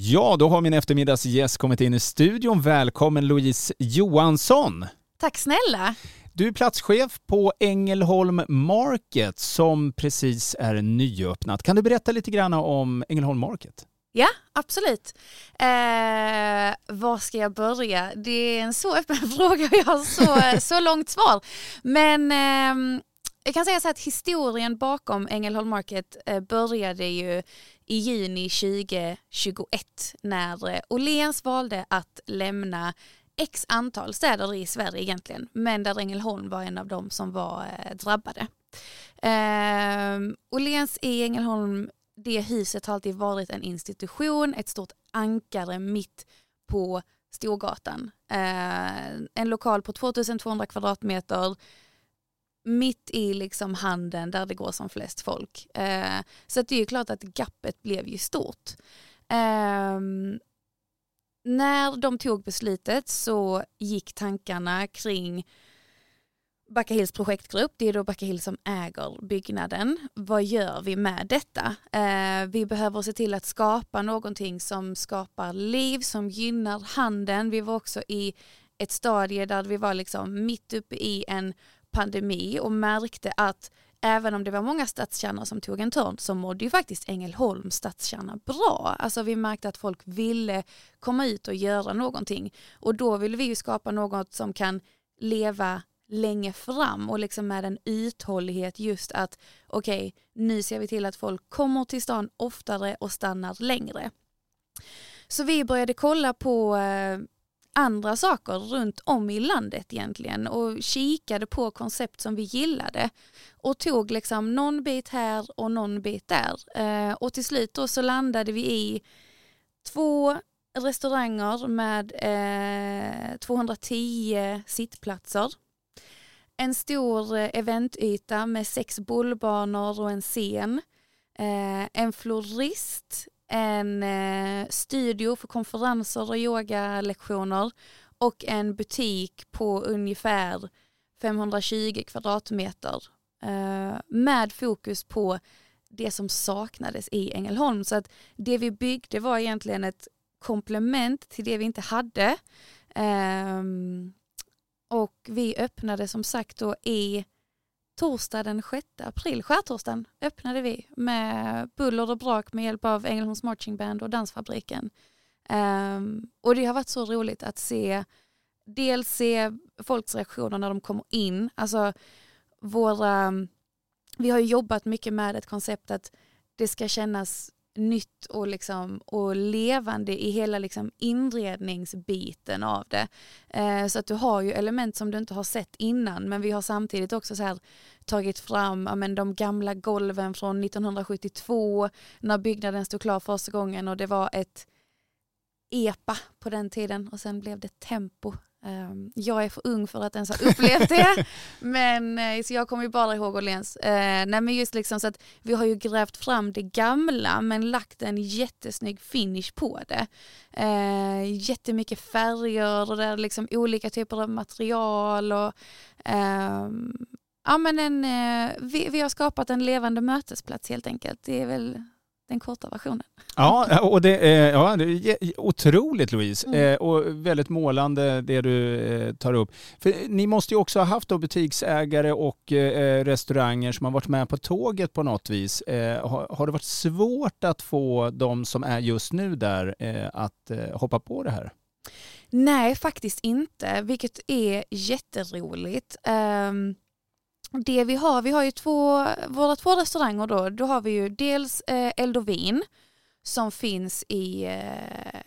Ja, då har min eftermiddagsgäst kommit in i studion. Välkommen Louise Johansson. Tack snälla. Du är platschef på Ängelholm Market som precis är nyöppnat. Kan du berätta lite grann om Ängelholm Market? Ja, absolut. Eh, var ska jag börja? Det är en så öppen fråga och jag har så, så långt svar. Men eh, jag kan säga så att historien bakom Ängelholm Market eh, började ju i juni 2021 när eh, Åhléns valde att lämna x antal städer i Sverige egentligen, men där Ängelholm var en av dem som var eh, drabbade. Eh, Åhléns i Ängelholm, det huset har alltid varit en institution, ett stort ankare mitt på Storgatan. Eh, en lokal på 2200 kvadratmeter, mitt i liksom handeln där det går som flest folk. Eh, så det är ju klart att gappet blev ju stort. Eh, när de tog beslutet så gick tankarna kring Backahills projektgrupp, det är då Backahill som äger byggnaden. Vad gör vi med detta? Eh, vi behöver se till att skapa någonting som skapar liv, som gynnar handeln. Vi var också i ett stadie där vi var liksom mitt uppe i en pandemi och märkte att även om det var många stadskärnor som tog en törn så mådde ju faktiskt Ängelholms stadskärna bra. Alltså vi märkte att folk ville komma ut och göra någonting och då ville vi ju skapa något som kan leva länge fram och liksom med en uthållighet just att okej, okay, nu ser vi till att folk kommer till stan oftare och stannar längre. Så vi började kolla på eh, andra saker runt om i landet egentligen och kikade på koncept som vi gillade och tog liksom någon bit här och någon bit där. Eh, och till slut då så landade vi i två restauranger med eh, 210 sittplatser. En stor eh, eventyta med sex bollbanor och en scen. Eh, en florist, en eh, studio för konferenser och yogalektioner och en butik på ungefär 520 kvadratmeter eh, med fokus på det som saknades i Ängelholm. Så att det vi byggde var egentligen ett komplement till det vi inte hade. Ehm, och vi öppnade som sagt då i torsdag den 6 april, skärtorsdagen, öppnade vi med buller och brak med hjälp av Ängelholms Marching Band och Dansfabriken. Um, och det har varit så roligt att se, dels se folks reaktioner när de kommer in, alltså våra, vi har jobbat mycket med ett koncept att det ska kännas nytt och, liksom, och levande i hela liksom inredningsbiten av det. Eh, så att du har ju element som du inte har sett innan men vi har samtidigt också så här tagit fram amen, de gamla golven från 1972 när byggnaden stod klar första gången och det var ett EPA på den tiden och sen blev det Tempo jag är för ung för att ens ha upplevt det, men eh, så jag kommer ju bara ihåg Åhléns. Uh, nej men just liksom så att vi har ju grävt fram det gamla men lagt en jättesnygg finish på det. Uh, jättemycket färger och det är liksom olika typer av material och uh, ja men en, vi, vi har skapat en levande mötesplats helt enkelt. Det är väl den korta versionen. Ja, och det är, ja, det är otroligt Louise mm. eh, och väldigt målande det du eh, tar upp. För ni måste ju också ha haft butiksägare och eh, restauranger som har varit med på tåget på något vis. Har, det varit svårt att få de som är just nu där att hoppa på det här? Nej, faktiskt inte, vilket är jätteroligt. Um, det vi har, vi har ju två, våra två restauranger då, då har vi ju dels eh, Eld och Vin som finns i eh,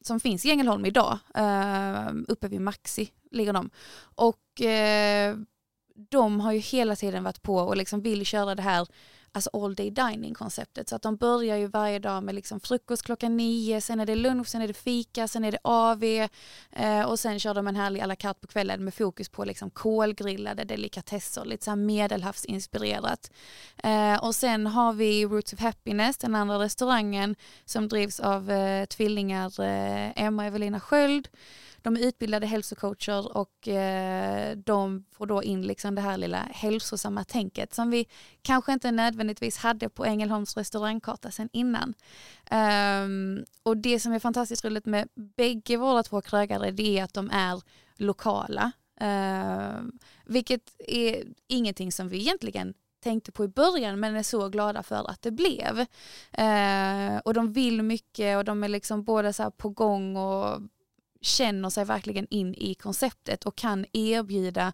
som finns i Ängelholm idag, eh, uppe vid Maxi ligger de. Och eh, de har ju hela tiden varit på och liksom vill köra det här alltså all day dining konceptet. Så att de börjar ju varje dag med liksom frukost klockan nio, sen är det lunch, sen är det fika, sen är det AV eh, och sen kör de en härlig à la carte på kvällen med fokus på liksom kolgrillade delikatesser, lite så här medelhavsinspirerat. Eh, och sen har vi Roots of Happiness, den andra restaurangen som drivs av eh, tvillingar eh, Emma och Evelina Sköld de är utbildade hälsocoacher och eh, de får då in liksom det här lilla hälsosamma tänket som vi kanske inte nödvändigtvis hade på Ängelholms restaurangkarta sen innan. Um, och det som är fantastiskt roligt med bägge våra två krögare det är att de är lokala. Uh, vilket är ingenting som vi egentligen tänkte på i början men är så glada för att det blev. Uh, och de vill mycket och de är liksom både så på gång och känner sig verkligen in i konceptet och kan erbjuda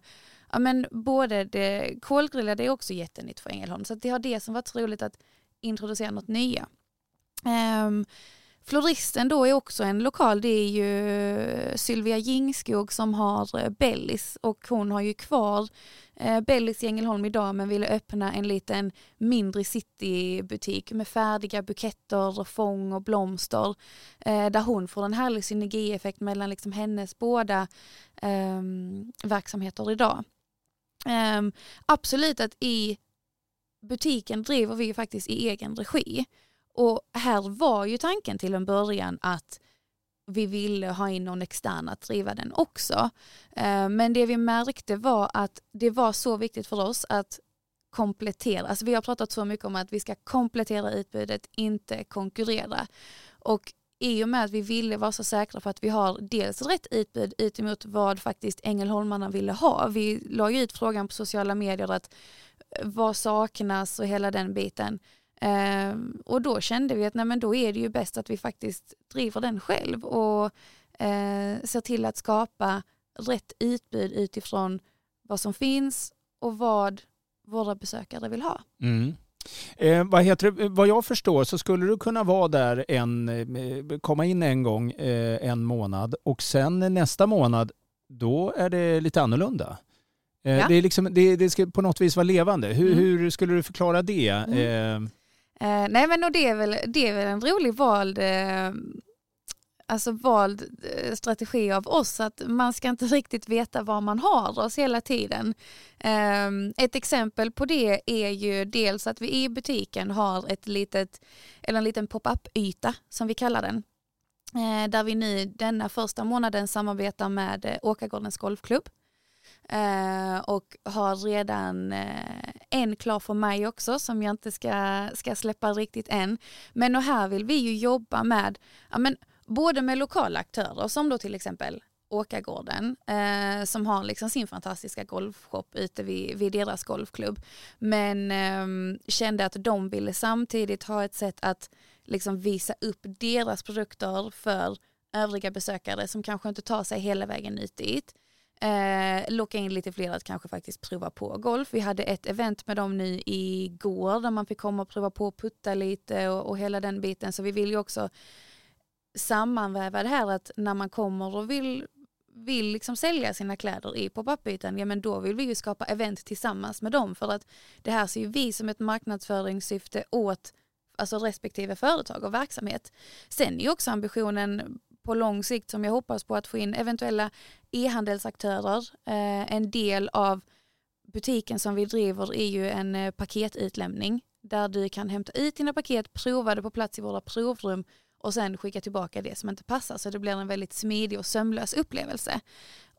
ja, men både det kolgrillade är också jättenytt för Ängelholm så det har det som varit roligt att introducera något nya. Um, Floristen då är också en lokal, det är ju Sylvia Jingskog som har eh, Bellis och hon har ju kvar eh, Bellis i Ängelholm idag men ville öppna en liten mindre citybutik med färdiga buketter och fång och blomster eh, där hon får en härlig synergieffekt mellan liksom hennes båda um, verksamheter idag. Um, absolut att i butiken driver vi faktiskt i egen regi och här var ju tanken till en början att vi ville ha in någon extern att driva den också. Eh, men det vi märkte var att det var så viktigt för oss att komplettera. Alltså vi har pratat så mycket om att vi ska komplettera utbudet, inte konkurrera. Och i och med att vi ville vara så säkra på att vi har dels rätt utbud utemot vad faktiskt Ängelholmarna ville ha. Vi la ju ut frågan på sociala medier att vad saknas och hela den biten. Eh, och då kände vi att nej, men då är det ju bäst att vi faktiskt driver den själv och eh, ser till att skapa rätt utbud utifrån vad som finns och vad våra besökare vill ha. Mm. Eh, vad, heter det? vad jag förstår så skulle du kunna vara där en, eh, komma in en gång eh, en månad och sen nästa månad då är det lite annorlunda. Eh, ja. Det, är liksom, det, det, ska på något vis vara levande. Hur, mm. hur skulle du förklara det? Mm. Eh, nej men och det är väl, det är väl en rolig vald eh, alltså vald eh, strategi av oss att man ska inte riktigt veta var man har oss hela tiden. Eh, ett exempel på det är ju dels att vi i butiken har ett litet, eller en liten pop-up yta som vi kallar den. Eh, där vi nu denna första månaden samarbetar med eh, Åkargårdens golfklubb. Eh, och har redan eh, en klar för mig också som jag inte ska, ska släppa riktigt än. Men och här vill vi ju jobba med, ja, men, både med lokala aktörer som då till exempel Åkagården eh, som har liksom sin fantastiska golfshop ute vid, vid deras golfklubb. Men eh, kände att de ville samtidigt ha ett sätt att liksom visa upp deras produkter för övriga besökare som kanske inte tar sig hela vägen ut dit. Eh, locka in lite fler att kanske faktiskt prova på golf. Vi hade ett event med dem nu igår där man fick komma och prova på att putta lite och, och hela den biten. Så vi vill ju också sammanväva det här att när man kommer och vill vill liksom sälja sina kläder i pop-up-ytan, ja men då vill vi ju skapa event tillsammans med dem för att det här ser ju vi som ett marknadsföringssyfte åt alltså respektive företag och verksamhet. Sen är ju också ambitionen på lång sikt som jag hoppas på att få in eventuella e-handelsaktörer. Eh, en del av butiken som vi driver är ju en eh, paketutlämning där du kan hämta ut dina paket, prova det på plats i våra provrum och sen skicka tillbaka det som inte passar så det blir en väldigt smidig och sömlös upplevelse.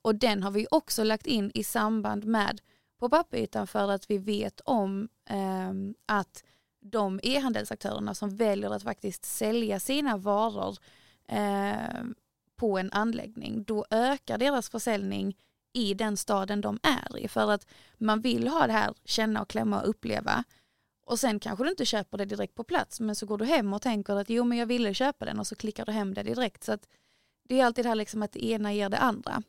Och den har vi också lagt in i samband med på papperbytan för att vi vet om eh, att de e-handelsaktörerna som väljer att faktiskt sälja sina varor eh, på en anläggning, då ökar deras försäljning i den staden de är i. För att man vill ha det här, känna och klämma och uppleva. Och sen kanske du inte köper det direkt på plats, men så går du hem och tänker att jo men jag ville köpa den och så klickar du hem det direkt. Så att det är alltid det här liksom att det ena ger det andra.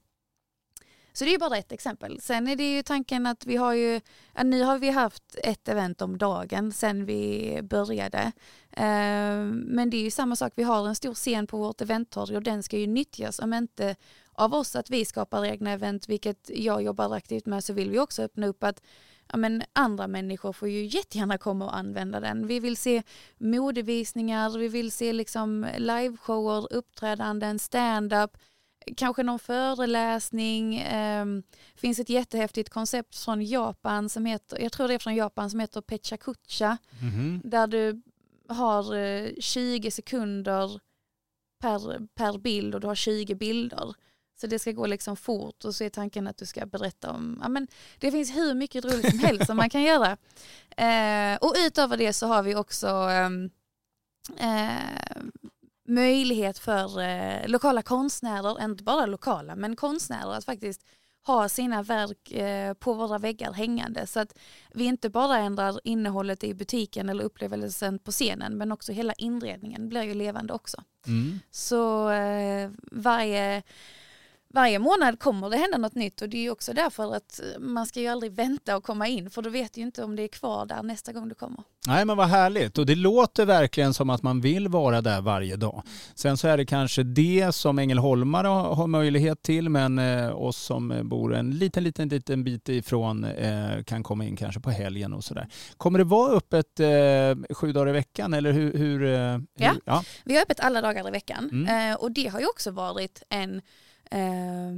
Så det är bara ett exempel. Sen är det ju tanken att vi har ju, nu har vi haft ett event om dagen sen vi började. Eh, men det är ju samma sak, vi har en stor scen på vårt eventtorg och den ska ju nyttjas om inte av oss att vi skapar egna event, vilket jag jobbar aktivt med, så vill vi också öppna upp att ja, men andra människor får ju jättegärna komma och använda den. Vi vill se modevisningar, vi vill se liksom liveshower, uppträdanden, stand-up, kanske någon föreläsning. Eh, finns ett jättehäftigt koncept från Japan som heter, jag tror det är från Japan som heter Pechakucha. Mm -hmm. Där du har eh, 20 sekunder per, per bild och du har 20 bilder. Så det ska gå liksom fort och så är tanken att du ska berätta om, ja men det finns hur mycket roligt som helst som man kan göra. Eh, och utöver det så har vi också ehm, eh, möjlighet för eh, lokala konstnärer, inte bara lokala, men konstnärer att faktiskt ha sina verk eh, på våra väggar hängande så att vi inte bara ändrar innehållet i butiken eller upplevelsen på scenen men också hela inredningen blir ju levande också. Mm. Så eh, varje varje månad kommer det hända något nytt och det är också därför att man ska ju aldrig vänta och komma in för du vet ju inte om det är kvar där nästa gång du kommer. Nej men vad härligt och det låter verkligen som att man vill vara där varje dag. Sen så är det kanske det som Ängelholmare har möjlighet till men eh, oss som bor en liten, liten, liten bit ifrån eh, kan komma in kanske på helgen och sådär. Kommer det vara öppet eh, sju dagar i veckan eller hur? hur, hur ja. ja. vi har öppet alla dagar i veckan mm. och det har ju också varit en eh,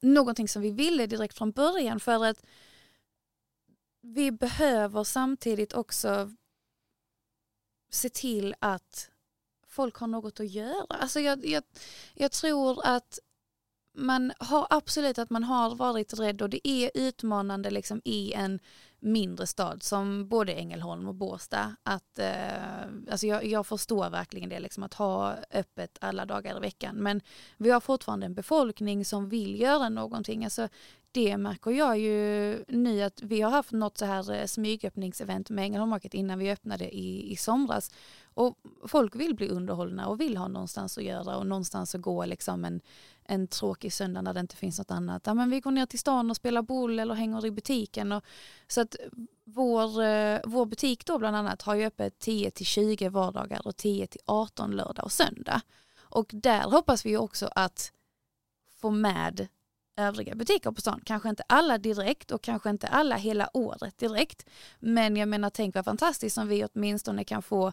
någonting som vi ville direkt från början för att vi behöver samtidigt också se till att folk har något att göra. Alltså jag, jag, jag tror att man har absolut att man har varit rädd och det är utmanande liksom i en mindre stad som både Ängelholm och Båstad. Att, eh, alltså jag, jag, förstår verkligen det, liksom, att ha öppet alla dagar i veckan. Men vi har fortfarande en befolkning som vill göra någonting. Alltså, det märker jag ju nu att vi har haft något så här eh, smygöppningsevent med Ängelholm Market innan vi öppnade i, i somras. Och folk vill bli underhållna och vill ha någonstans att göra och någonstans att gå liksom en, en tråkig söndag när det inte finns något annat. Ja, men vi går ner till stan och spelar boll eller hänger i butiken. Och, så att vår, eh, vår butik då bland annat har ju öppet 10 till 20 vardagar och 10 till 18 lördag och söndag. Och där hoppas vi också att få med övriga butiker på stan. Kanske inte alla direkt och kanske inte alla hela året direkt. Men jag menar tänk vad fantastiskt om vi åtminstone kan få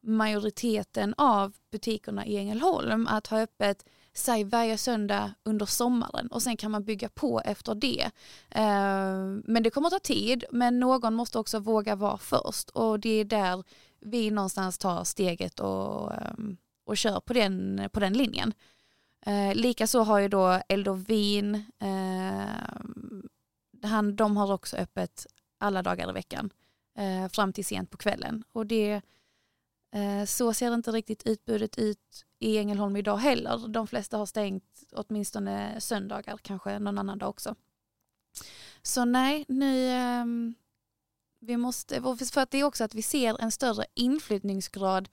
majoriteten av butikerna i Ängelholm att ha öppet säg varje söndag under sommaren och sen kan man bygga på efter det. Eh, men det kommer att ta tid men någon måste också våga vara först och det är där vi någonstans tar steget och, ehm, och kör på den, på den linjen. Eh, likaså har ju då Eldovin, eh, han, de har också öppet alla dagar i veckan fram till sent på kvällen. Och det, Eh, så ser inte riktigt utbudet ut i Ängelholm idag heller. De flesta har stängt åtminstone söndagar, kanske någon annan dag också. Så nej, nu ehm, vi måste, för att det är också att vi ser en större inflyttningsgrad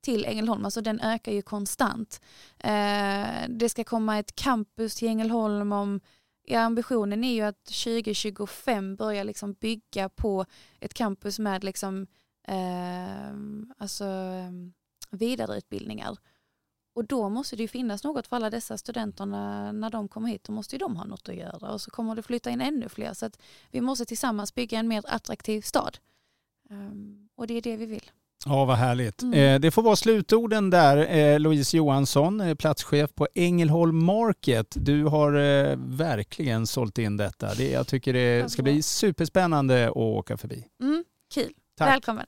till Ängelholm, alltså den ökar ju konstant. Eh, det ska komma ett campus till Ängelholm om Ja, ambitionen är ju att 2025 börja liksom bygga på ett campus med liksom, eh, alltså, vidareutbildningar. Och då måste det ju finnas något för alla dessa studenterna när de kommer hit. Då måste ju de ha något att göra och så kommer det flytta in ännu fler. Så att vi måste tillsammans bygga en mer attraktiv stad. Um, och det är det vi vill. Ja, vad härligt. Mm. Eh, det får vara slutorden där. Eh, Louise Johansson, eh, platschef på Ängelholm Market. Du har eh, verkligen sålt in detta. Det, jag tycker det ska bli superspännande att åka förbi. Mm, kul. Tack. Välkommen.